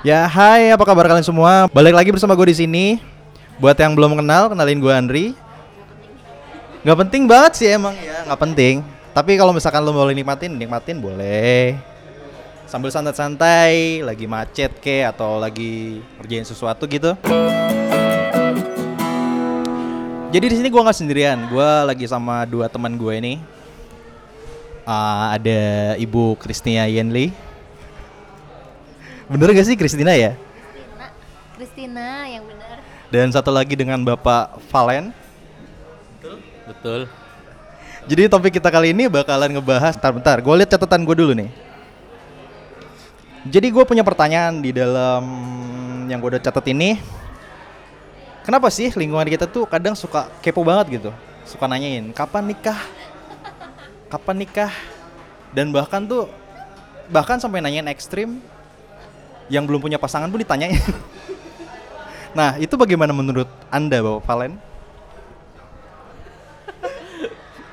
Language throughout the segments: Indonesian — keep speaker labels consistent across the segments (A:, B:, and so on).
A: Ya, hai, apa kabar kalian semua? Balik lagi bersama gue di sini. Buat yang belum kenal, kenalin gue Andri. Gak penting banget sih emang ya, nggak penting. Tapi kalau misalkan lo boleh nikmatin, nikmatin boleh. Sambil santai-santai, lagi macet ke atau lagi ngerjain sesuatu gitu. Jadi di sini gue nggak sendirian, gue lagi sama dua teman gue ini. Ah, ada Ibu Kristia Yenli. Bener gak sih Kristina ya?
B: Kristina, Kristina yang benar.
A: Dan satu lagi dengan Bapak Valen.
C: Betul.
A: Jadi topik kita kali ini bakalan ngebahas Bentar, bentar, gue lihat catatan gue dulu nih Jadi gue punya pertanyaan di dalam yang gue udah catat ini Kenapa sih lingkungan kita tuh kadang suka kepo banget gitu Suka nanyain, kapan nikah? Kapan nikah? Dan bahkan tuh, bahkan sampai nanyain ekstrim Yang belum punya pasangan pun ditanyain Nah itu bagaimana menurut anda Bapak Valen?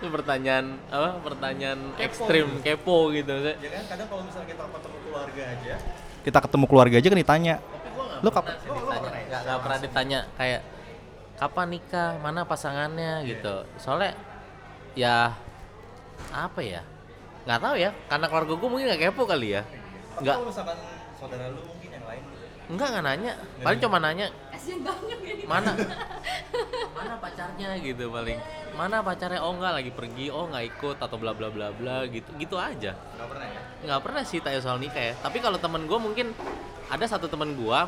C: Itu pertanyaan apa? Pertanyaan ekstrim kepo gitu.
A: Ya kan kadang kalau misalnya kita ketemu keluarga aja kita ketemu keluarga aja kan ditanya lu kapan
C: Sih ditanya, nggak, nggak pernah ditanya kayak kapan nikah, mana pasangannya gitu. Soalnya ya apa ya? Nggak tahu ya, karena keluarga gue mungkin nggak kepo kali ya. Nggak,
A: misalkan saudara lu mungkin yang lain
C: nggak nggak nanya. Paling cuma nanya
B: Kasian banget ya.
C: mana? Mana pacarnya? gitu paling. Mana pacarnya? Oh nggak lagi pergi. Oh nggak ikut atau bla bla bla bla gitu. Gitu aja.
A: Nggak pernah ya?
C: Nggak pernah sih tanya soal nikah ya. Tapi kalau temen gue mungkin ada satu temen gue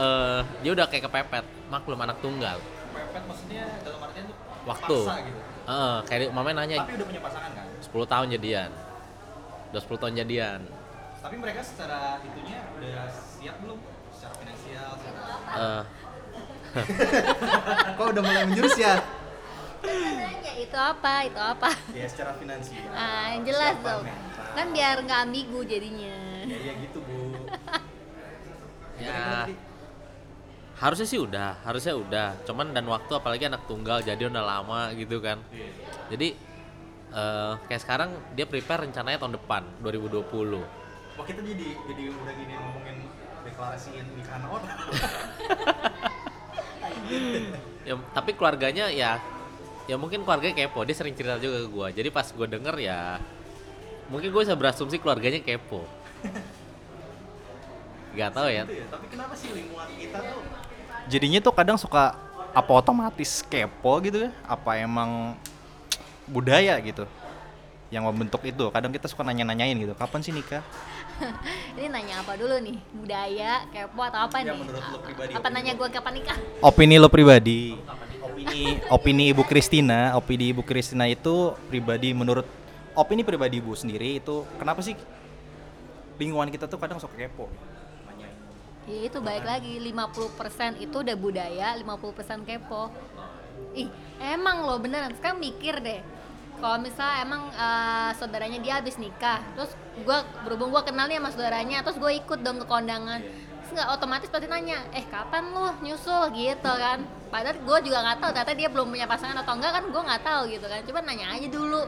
C: eh dia udah kayak kepepet. Maklum anak tunggal.
A: Pepet maksudnya dalam artian tuh
C: waktu.
A: paksa gitu?
C: Heeh, kayak mamanya nanya
A: tapi udah punya pasangan kan?
C: 10 tahun jadian. Udah 10 tahun jadian
A: tapi mereka secara itunya udah siap belum? Secara finansial secara
C: Eh,
A: kok udah mulai menjurus ya?
B: Nanya itu apa? Itu apa?
A: ya secara finansial.
B: Ah, yang jelas
A: Siapa
B: dong.
A: mental.
B: Kan biar nggak ambigu jadinya.
A: ya ya gitu bu.
C: Ya. harusnya sih udah harusnya udah. Cuman dan waktu apalagi anak tunggal jadi udah lama gitu kan. Jadi eh kayak sekarang dia prepare rencananya tahun depan 2020
A: Wah kita jadi jadi udah gini ngomongin deklarasiin nikahan orang.
C: ya tapi keluarganya ya ya mungkin keluarganya kepo. Dia sering cerita juga ke gua. Jadi pas gua denger ya mungkin gue bisa berasumsi keluarganya kepo. Nggak tahu ya.
A: Gitu Tapi kenapa sih lingkungan kita tuh? Jadinya tuh kadang suka apa otomatis kepo gitu ya? Apa emang budaya gitu yang membentuk itu? Kadang kita suka nanya-nanyain gitu, kapan sih nikah?
B: Ini nanya apa dulu nih? Budaya, kepo atau apa
A: Ya,
B: nih?
A: menurut lo pribadi,
B: Apa nanya
A: lo.
B: gue kapan nikah?
A: Opini lo pribadi. Opini opini Ibu Kristina, opini Ibu Kristina itu pribadi menurut opini pribadi Ibu sendiri itu kenapa sih lingkungan kita tuh kadang suka kepo?
B: Ya itu baik lagi 50% itu udah budaya, 50% kepo. Ih, emang loh beneran. Sekarang mikir deh. Kalau misalnya emang eh, saudaranya dia habis nikah, terus gua berhubung gua kenal nih sama saudaranya, terus gue ikut dong ke kondangan. Terus nggak otomatis pasti nanya, eh kapan lu nyusul gitu kan? Padahal gue juga nggak tahu, ternyata dia belum punya pasangan atau enggak kan gue nggak tahu gitu kan. Coba nanya aja dulu,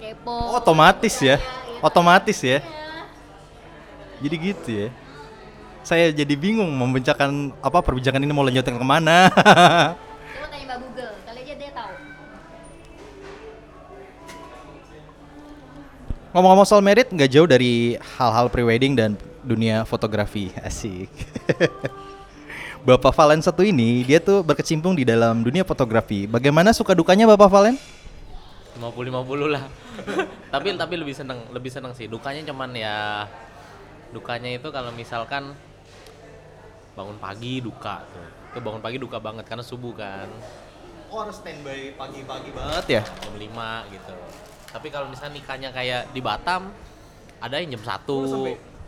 B: kepo.
A: Oh, otomatis ya.
B: Budaya, gitu.
A: Otomatis ya.
B: Iya.
A: Jadi gitu ya. Saya jadi bingung membicarakan apa perbincangan ini mau lanjutin
B: ke mana.
A: Ngomong-ngomong soal merit nggak jauh dari hal-hal prewedding dan dunia fotografi. Asik. Bapak Valen satu ini dia tuh berkecimpung di dalam dunia fotografi. Bagaimana suka dukanya Bapak Valen?
C: 50-50 lah tapi tapi lebih seneng lebih seneng sih dukanya cuman ya dukanya itu kalau misalkan bangun pagi duka tuh itu bangun pagi duka banget karena subuh kan
A: Oh harus standby pagi-pagi banget ya.
C: jam 5 gitu tapi kalau misalnya nikahnya kayak di Batam ada yang jam 1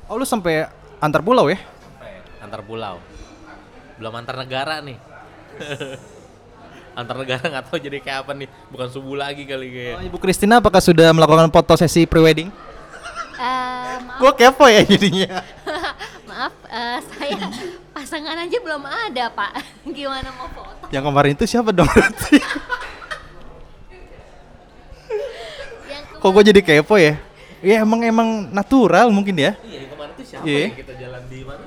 A: Oh lu sampai antar pulau ya?
C: antar pulau belum antar negara nih antar negara nggak tahu jadi kayak apa nih bukan subuh lagi kali kayak
A: Oh, Ibu Kristina apakah sudah melakukan foto sesi prewedding?
B: Eh, maaf,
A: Gua kepo ya jadinya.
B: maaf, eh, saya pasangan aja belum ada pak. Gimana mau foto?
A: Yang kemarin itu siapa dong berarti?
B: Yang
A: Kok gue jadi kepo ya? Ya emang emang natural mungkin ya.
C: iya kemarin tuh siapa
A: Iya.
C: yang kita jalan di mana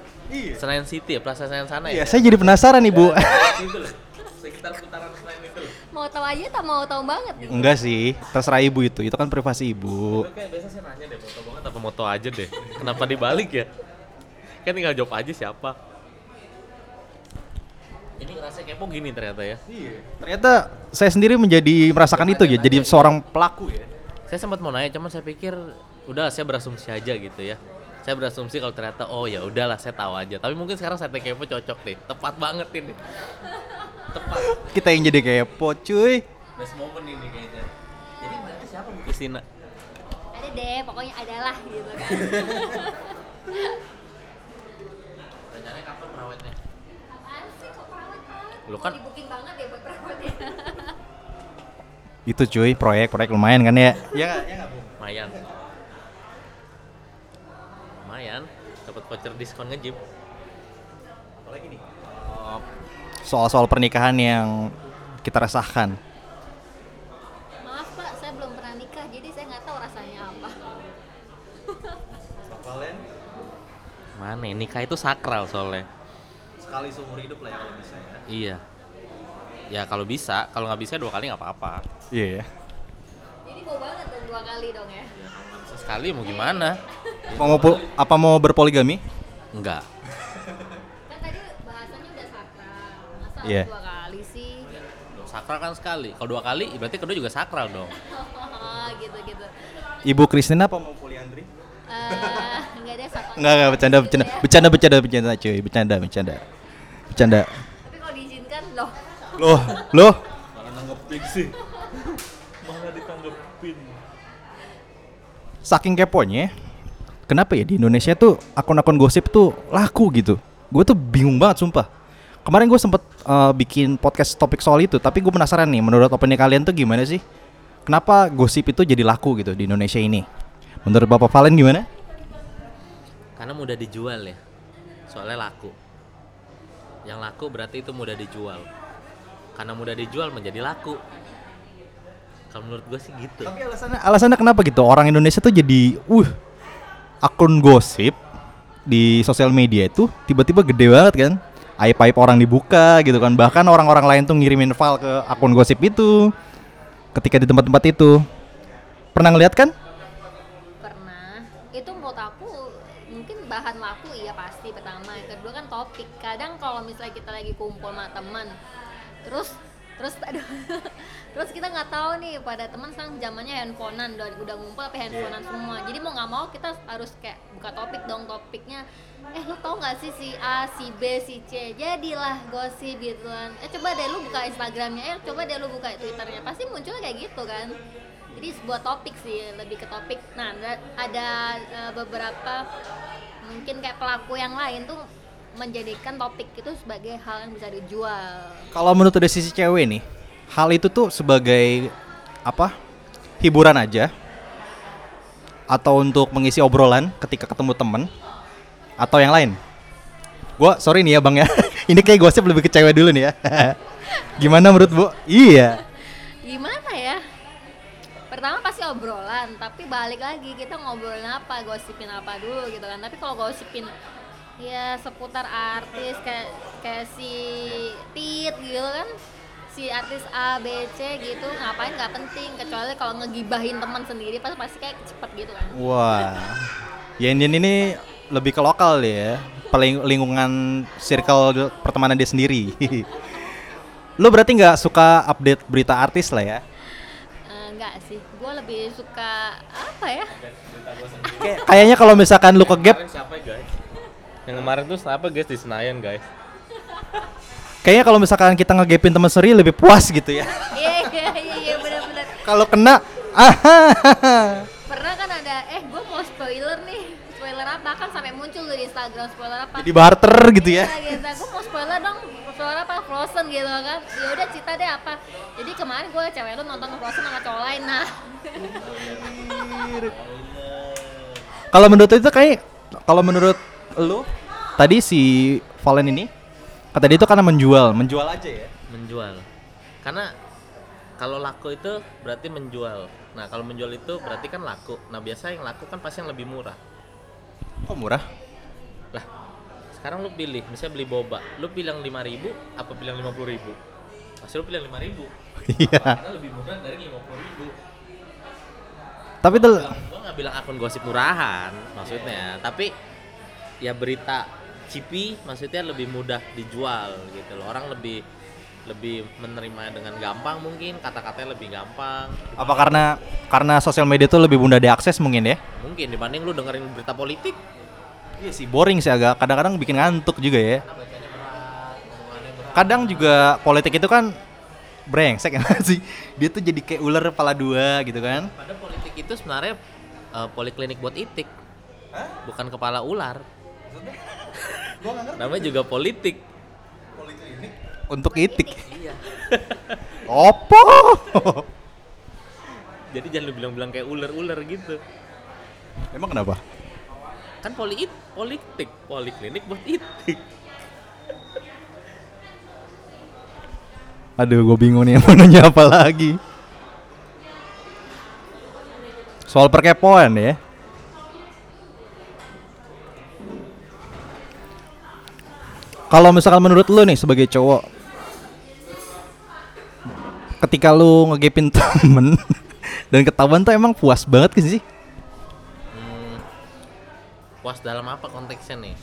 C: Senayan City ya, Plaza Senayan sana
A: Iya,
C: ya.
A: saya jadi penasaran nih, Bu.
C: Itu loh. Sekitar putaran Senayan itu loh.
B: Mau tahu aja tak mau tahu banget nih.
A: Enggak sih, terserah Ibu itu. Itu kan privasi Ibu.
C: Itu kayak biasa saya nanya deh, moto banget apa moto aja deh. Kenapa dibalik ya? Kan tinggal jawab aja siapa. Ini ngerasa kepo gini ternyata ya.
A: Ternyata saya sendiri menjadi merasakan itu ya, jadi seorang pelaku ya.
C: Saya sempat mau nanya, cuman saya pikir udah saya berasumsi aja gitu ya. Saya berasumsi kalau ternyata oh ya udahlah saya tahu aja. Tapi mungkin sekarang saya kepo cocok deh. Tepat banget ini. Tepat.
A: Kita yang jadi kepo, cuy.
C: Best moment ini kayaknya. Jadi berarti siapa Bu Kristina?
B: Ada deh, pokoknya adalah gitu kan.
C: Rencananya kapan perawatnya?
B: Apaan sih kok perawat banget?
C: Lu kan-
B: Mau di-booking banget ya buat perawatnya.
A: Itu cuy, proyek proyek lumayan kan ya? Iya nggak, Bu?
C: Lumayan. Lumayan. Dapat voucher diskon nge-gym.
A: Apalagi nih? Soal-soal pernikahan yang kita resahkan.
B: Maaf pak, saya belum pernah nikah, jadi saya nggak tahu rasanya apa.
C: Mana ya, nikah itu sakral soalnya.
A: Sekali seumur hidup lah ya kalau bisa ya.
C: Iya. Ya kalau bisa, kalau nggak bisa dua kali nggak apa-apa.
A: Iya.
B: Jadi mau banget dong dua kali dong ya.
C: Sekali mau gimana?
A: Mau, mau apa mau berpoligami?
C: Enggak.
B: Kan tadi bahasanya udah sakral, masa
A: Iya.
B: harus dua kali sih?
C: Sakral kan sekali. Kalau dua kali, berarti kedua juga sakral dong.
B: Oh, gitu-gitu.
A: Ibu Kristina apa mau poliandri?
B: Eh, enggak deh satu.
A: Enggak, enggak bercanda, bercanda, bercanda, bercanda, bercanda, cuy, bercanda, bercanda, bercanda.
B: Loh.
A: Loh, loh,
C: Malah nanggepin sih. Malah ditanggepin.
A: saking keponya, kenapa ya di Indonesia tuh akun-akun gosip tuh laku gitu? Gue tuh bingung banget sumpah. Kemarin gue sempet uh, bikin podcast topik soal itu, tapi gue penasaran nih, menurut opini kalian tuh gimana sih? Kenapa gosip itu jadi laku gitu di Indonesia ini? Menurut Bapak Valen gimana?
C: Karena mudah dijual ya. Soalnya laku. Yang laku berarti itu mudah dijual. Karena mudah dijual menjadi laku. Kalau menurut gue sih gitu.
A: Tapi alasannya, alasannya kenapa gitu? Orang Indonesia tuh jadi, uh, akun gosip di sosial media itu tiba-tiba gede banget kan? Aib-aib orang dibuka gitu kan. Bahkan orang-orang lain tuh ngirimin file ke akun gosip itu ketika di tempat-tempat itu. Pernah ngeliat kan?
B: Pernah. Itu menurut aku mungkin bahan laku iya pasti pertama. Kedua kan topik. Kadang kalau misalnya kita lagi kumpul sama teman, terus terus aduh, terus kita nggak tahu nih pada teman sekarang zamannya handphonean udah udah ngumpul tapi handphonean semua. Jadi mau nggak mau kita harus kayak buka topik dong topiknya. Eh lu tau nggak sih si A si B si C? Jadilah gosip gitu kan. Eh coba deh lu buka Instagramnya eh coba deh lu buka Twitternya. Pasti muncul kayak gitu kan. Jadi sebuah topik sih lebih ke topik. Nah ada, ada eh, beberapa mungkin kayak pelaku yang lain tuh menjadikan topik itu sebagai hal yang bisa dijual
A: Kalau menurut dari sisi cewek nih, hal itu tuh sebagai apa? Hiburan aja atau untuk mengisi obrolan ketika ketemu temen atau yang lain? Gua sorry nih ya bang ya, ini kayak gosip lebih ke cewek dulu nih ya. Gimana menurut bu? Iya.
B: gimana ya pertama pasti obrolan tapi balik lagi kita ngobrolin apa gosipin apa dulu gitu kan tapi kalau gosipin ya seputar artis kayak kayak si Tit gitu kan si artis A B C gitu ngapain nggak penting kecuali kalau ngegibahin teman sendiri pasti pasti kayak cepet gitu kan
A: Wah, ya Indian ini lebih ke lokal ya, paling lingkungan circle pertemanan dia sendiri. Lu berarti nggak suka update berita artis lah ya?
B: Eh, enggak sih gue lebih suka apa ya
A: Kayak- Kayaknya kalau misalkan lu ke gap?
C: Yang kemarin tuh siapa guys? Di Senayan guys?
A: kayaknya kalau misalkan kita ngegapin teman sendiri lebih puas gitu ya.
B: iya iya iya iya benar-benar.
A: Kalau kena, ah,
B: pernah kan ada eh gue mau spoiler nih. Spoiler apa? Kan sampai muncul tuh di Instagram spoiler apa.
A: Jadi barter gitu ya.
B: Iya, gitu. gue mau spoiler dong. Spoiler apa? Frozen gitu kan. Ya udah cita deh apa. Jadi kemarin gue cewek lu nonton Frozen sama cowok lain nah.
A: Kalau menurut itu kayak, kalau menurut lu, tadi si Valen ini, kata dia itu karena menjual, menjual aja ya.
C: Menjual. Karena kalau laku itu berarti menjual. Nah kalau menjual itu berarti kan laku. Nah biasa yang laku kan pasti yang lebih murah.
A: Kok murah?
C: Lah sekarang lu pilih misalnya beli boba lu pilih yang lima ribu apa pilih yang lima puluh ribu pasti lu pilih yang lima ribu
A: Iya.
C: karena lebih murah dari lima puluh ribu
A: Tapi tuh
C: gue nggak bilang akun gosip murahan maksudnya tapi ya berita cipi maksudnya lebih mudah dijual gitu loh. Orang lebih lebih menerima dengan gampang mungkin kata-katanya lebih gampang.
A: Apa karena karena sosial media tuh lebih mudah diakses mungkin ya?
C: mungkin dibanding lu dengerin berita politik.
A: Iya sih boring sih agak. Kadang-kadang bikin ngantuk juga ya. Kadang juga politik itu kan brengsek ya sih. Dia tuh jadi kayak ular kepala dua gitu kan.
C: Padahal politik itu sebenarnya eh, poliklinik buat itik. Bukan kepala ular namanya juga politik
A: Untuk itik.
C: iya
A: Opo.
C: jadi jangan lu bilang-bilang kayak ular-ular gitu
A: Emang kenapa?
C: kan poli politik poliklinik buat itik
A: Aduh, gue bingung nih mau nanya apa lagi. Soal perkepoan ya. Kalau misalkan menurut lu nih sebagai cowok, ketika lu ngegepin temen dan ketahuan tuh emang puas banget gak sih?
C: Hmm, puas dalam apa konteksnya nih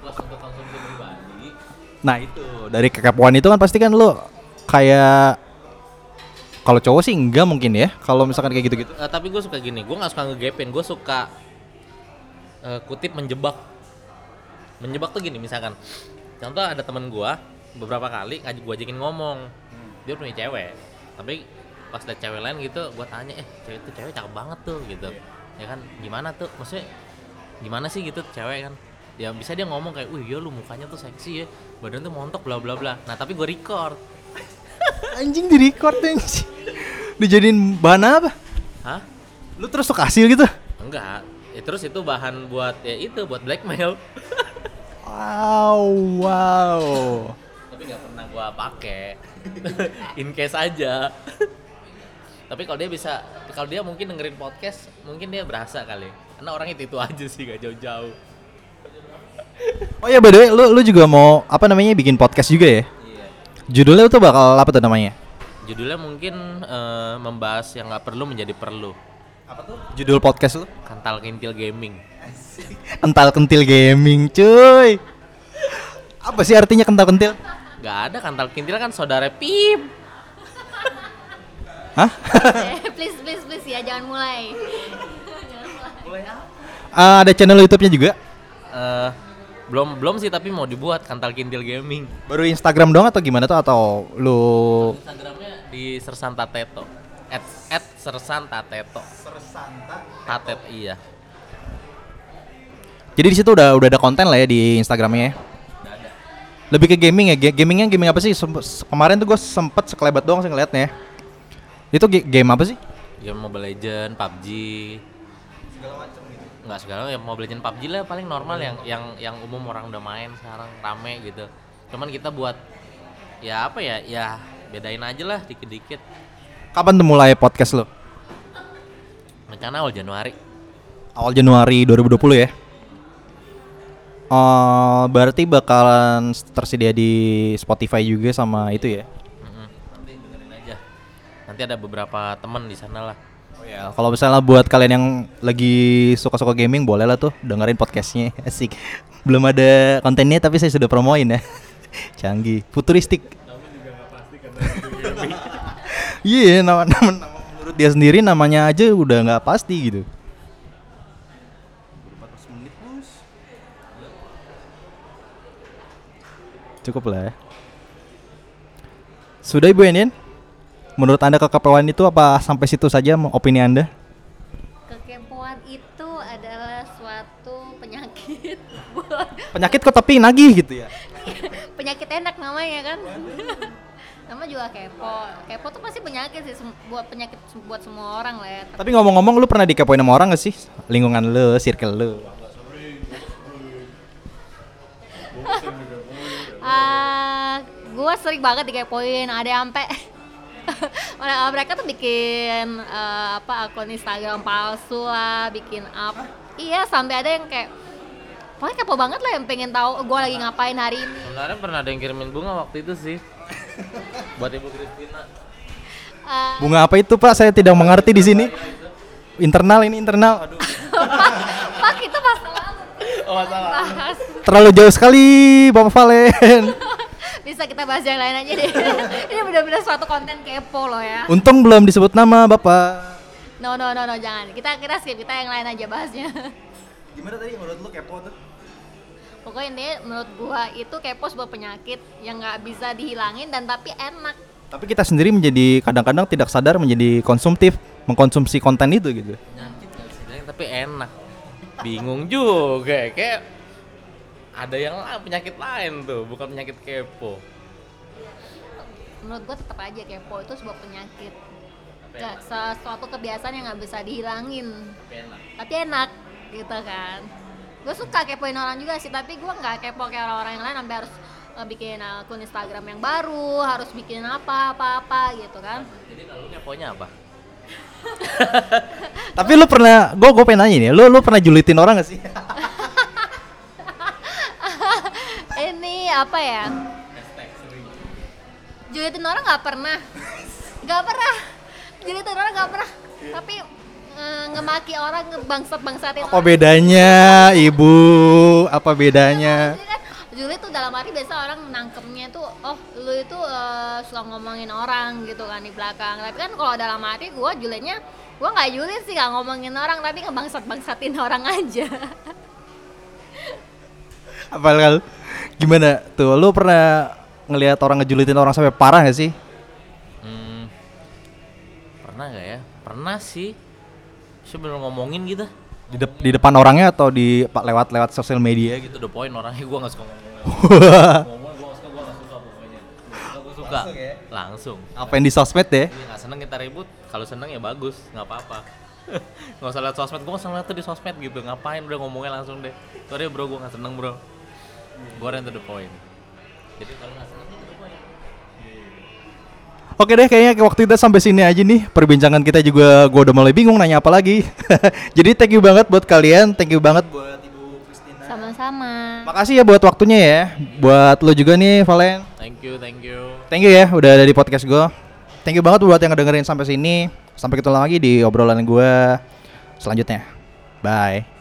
C: puas untuk konsumsi pribadi
A: Nah itu dari kekepoan itu kan pasti kan lu kayak kalau cowok sih enggak mungkin ya. Kalau misalkan kayak gitu-gitu.
C: Eh, tapi gue suka gini gue nggak suka ngegepin gue suka eh, kutip menjebak menjebak tuh gini misalkan contoh ada temen gue beberapa kali ngajak gue ajakin ngomong. Dia punya cewek tapi pas liat cewek lain gitu gue tanya eh cewek itu cewek cakep banget tuh gitu. Ya kan gimana tuh? Maksudnya gimana sih gitu cewek kan? Ya bisa dia ngomong kayak wih ya lu mukanya tuh seksi ya badan tuh montok bla bla bla. Nah tapi gue record.
A: Anjing di record anjing. Dijadiin bahan apa?
C: hah?
A: Lu terus suka hasil gitu?
C: enggak. Ya, terus itu bahan buat ya itu buat blackmail
A: Wow, wow.
C: tapi nggak pernah gua pakai in case aja tapi kalau dia bisa kalau dia mungkin dengerin podcast mungkin dia berasa kali karena orang itu itu aja sih gak jauh-jauh
A: Oh ya by the way, lu lu juga mau apa namanya bikin podcast juga ya?
C: iya
A: Judulnya tuh bakal apa tuh namanya?
C: judulnya mungkin eh, membahas yang nggak perlu menjadi perlu
A: Apa tuh? Judul podcast lu?
C: kantal kintil gaming
A: Kental kentil gaming, cuy. Apa sih artinya kental kentil?
C: nggak ada kantal kintil kan saudara pip
A: Hah?
B: Eh, please please please ya jangan mulai mulai.
A: Ah, ada channel YouTube-nya juga.
C: Eh, belum belum sih tapi mau dibuat kantal kintil gaming
A: Baru Instagram doang atau gimana tuh atau lu
C: Instagramnya di Sersanta Teto at, at Sersanta Teto Tatet iya
A: Jadi di situ udah udah ada konten lah ya di Instagramnya ya. Lebih ke gaming ya. Ga- Gamingnya gaming apa sih? Kemarin tuh gue sempet sekelebat doang sih ngeliatnya. Itu ga- game apa sih?
C: Game Mobile Legend, PUBG. Enggak segala ya Mobile Legend PUBG lah paling normal yang yang yang umum orang udah main sekarang rame gitu. Cuman kita buat ya apa ya? Ya bedain aja lah dikit-dikit.
A: Kapan tuh mulai podcast lo?
C: Rencana awal Januari.
A: Awal Januari 2020 ya. Eh berarti bakalan tersedia di Spotify juga sama itu ya.
C: Nanti dengerin aja. Nanti ada beberapa teman di sana lah.
A: Oh ya, kalau misalnya buat kalian yang lagi suka-suka gaming boleh lah tuh dengerin podcastnya asik. Belum ada kontennya tapi saya sudah promoin ya. Canggih, futuristik. Iya, nama, nama, nama menurut dia sendiri namanya aja udah nggak pasti gitu. Cukup lah ya. Sudah Ibu Enin? Menurut Anda kekepoan itu apa sampai situ saja opini Anda?
B: kekepoan itu adalah suatu penyakit
A: Penyakit kok tapi nagih gitu ya.
B: penyakit enak namanya kan nama juga kepo kepo tuh pasti penyakit sih buat penyakit buat semua orang lah ya
A: Tapi ngomong-ngomong lu pernah dikepoin sama orang gak sih? Lingkungan lu, circle lu.
B: Ah, gua sering banget dikepoin ada yang sampai Mana- mereka tuh bikin eh, apa akun Instagram palsu lah bikin apa iya sampai ada yang kayak pokoknya kepo banget lah yang pengen tahu gue lagi ngapain hari ini
C: Sebenarnya pernah ada yang kirimin bunga waktu itu sih. Buat Ibu Kristina.
B: Eh,
A: Bunga apa itu Pak? Saya tidak mengerti di sini. Internal ini internal. Aduh.
B: pak itu masa lalu
C: Salah.
B: bahas
A: Terlalu jauh sekali Bapak Valen.
B: bisa kita bahas yang lain aja deh ini benar-benar suatu konten kepo loh ya
A: Untung belum disebut nama Bapak.
B: no no no no jangan kita kita skip kita yang lain aja bahasnya
A: Gimana tadi menurut lu kepo tuh?
B: pokoknya intinya menurut gua itu kepo sebuah penyakit yang nggak bisa dihilangin dan tapi enak
A: Tapi kita sendiri menjadi kadang-kadang tidak sadar menjadi konsumtif, mengkonsumsi konten itu gitu.
C: Penyakit tapi enak. Bingung juga kayak ada yang lain penyakit lain tuh, bukan penyakit kepo.
B: menurut gua tetap aja kepo itu sebuah penyakit
C: enak.
B: sesuatu kebiasaan yang nggak bisa dihilangin
C: Tapi enak.
B: tapi enak gitu kan gue suka kepoin orang juga sih tapi gue nggak kepo kayak orang-orang yang lain sampai harus eh, bikin akun Instagram yang baru harus bikin apa apa apa gitu kan
C: Jadi kalau lu keponya apa?
A: Tapi lu pernah, gue gue pengen nanya nih, lu lu pernah julitin orang gak sih?
B: ini apa ya julitin orang nggak pernah nggak pernah julitin orang nggak pernah tapi eh, ngemaki orang ngebangsat bangsatin
A: Apa bedanya, ibu? Apa bedanya?
B: Julid tuh dalam arti biasa orang nangkemnya tuh oh lu itu eh, suka ngomongin orang gitu kan di belakang tapi kan kalau dalam arti gue julidnya gue nggak julid sih nggak ngomongin orang tapi ngebangsat bangsatin orang aja
A: Apa kalau gimana tuh? Lu pernah ngelihat orang ngejulitin orang sampai parah gak sih?
C: Hmm, pernah gak ya? Pernah sih. Saya bener ngomongin gitu.
A: Di, dep- di depan orangnya atau di lewat-lewat sosial media gitu?
C: Itu the point orangnya gue gak suka ngomong. Gue suka, gue gak suka pokoknya. Gue suka.
A: Langsung ya?
C: Langsung.
A: Apa yang di sosmed ya?
C: Iya gak seneng kita ribut. Kalau seneng ya bagus, nggak apa-apa. gak usah liat sosmed, gue gak usah liat tuh di sosmed gitu. Ngapain udah ngomongnya langsung deh. Sorry bro, gue gak seneng bro. Gue orang to the point. Jadi kalau gak seneng itu the point.
A: Oke deh, kayaknya waktu kita sampai sini aja nih. Perbincangan kita juga gue udah mulai bingung nanya apa lagi. Jadi thank you banget buat kalian, thank you banget buat Ibu Christina.
B: sama-sama
A: Makasih ya buat waktunya ya. Buat lo juga nih, Valen.
C: Thank you, thank you.
A: Thank you ya udah ada di podcast gue. Thank you banget buat yang ngedengerin sampai sini. Sampai ketemu lagi di obrolan gue selanjutnya. Bye.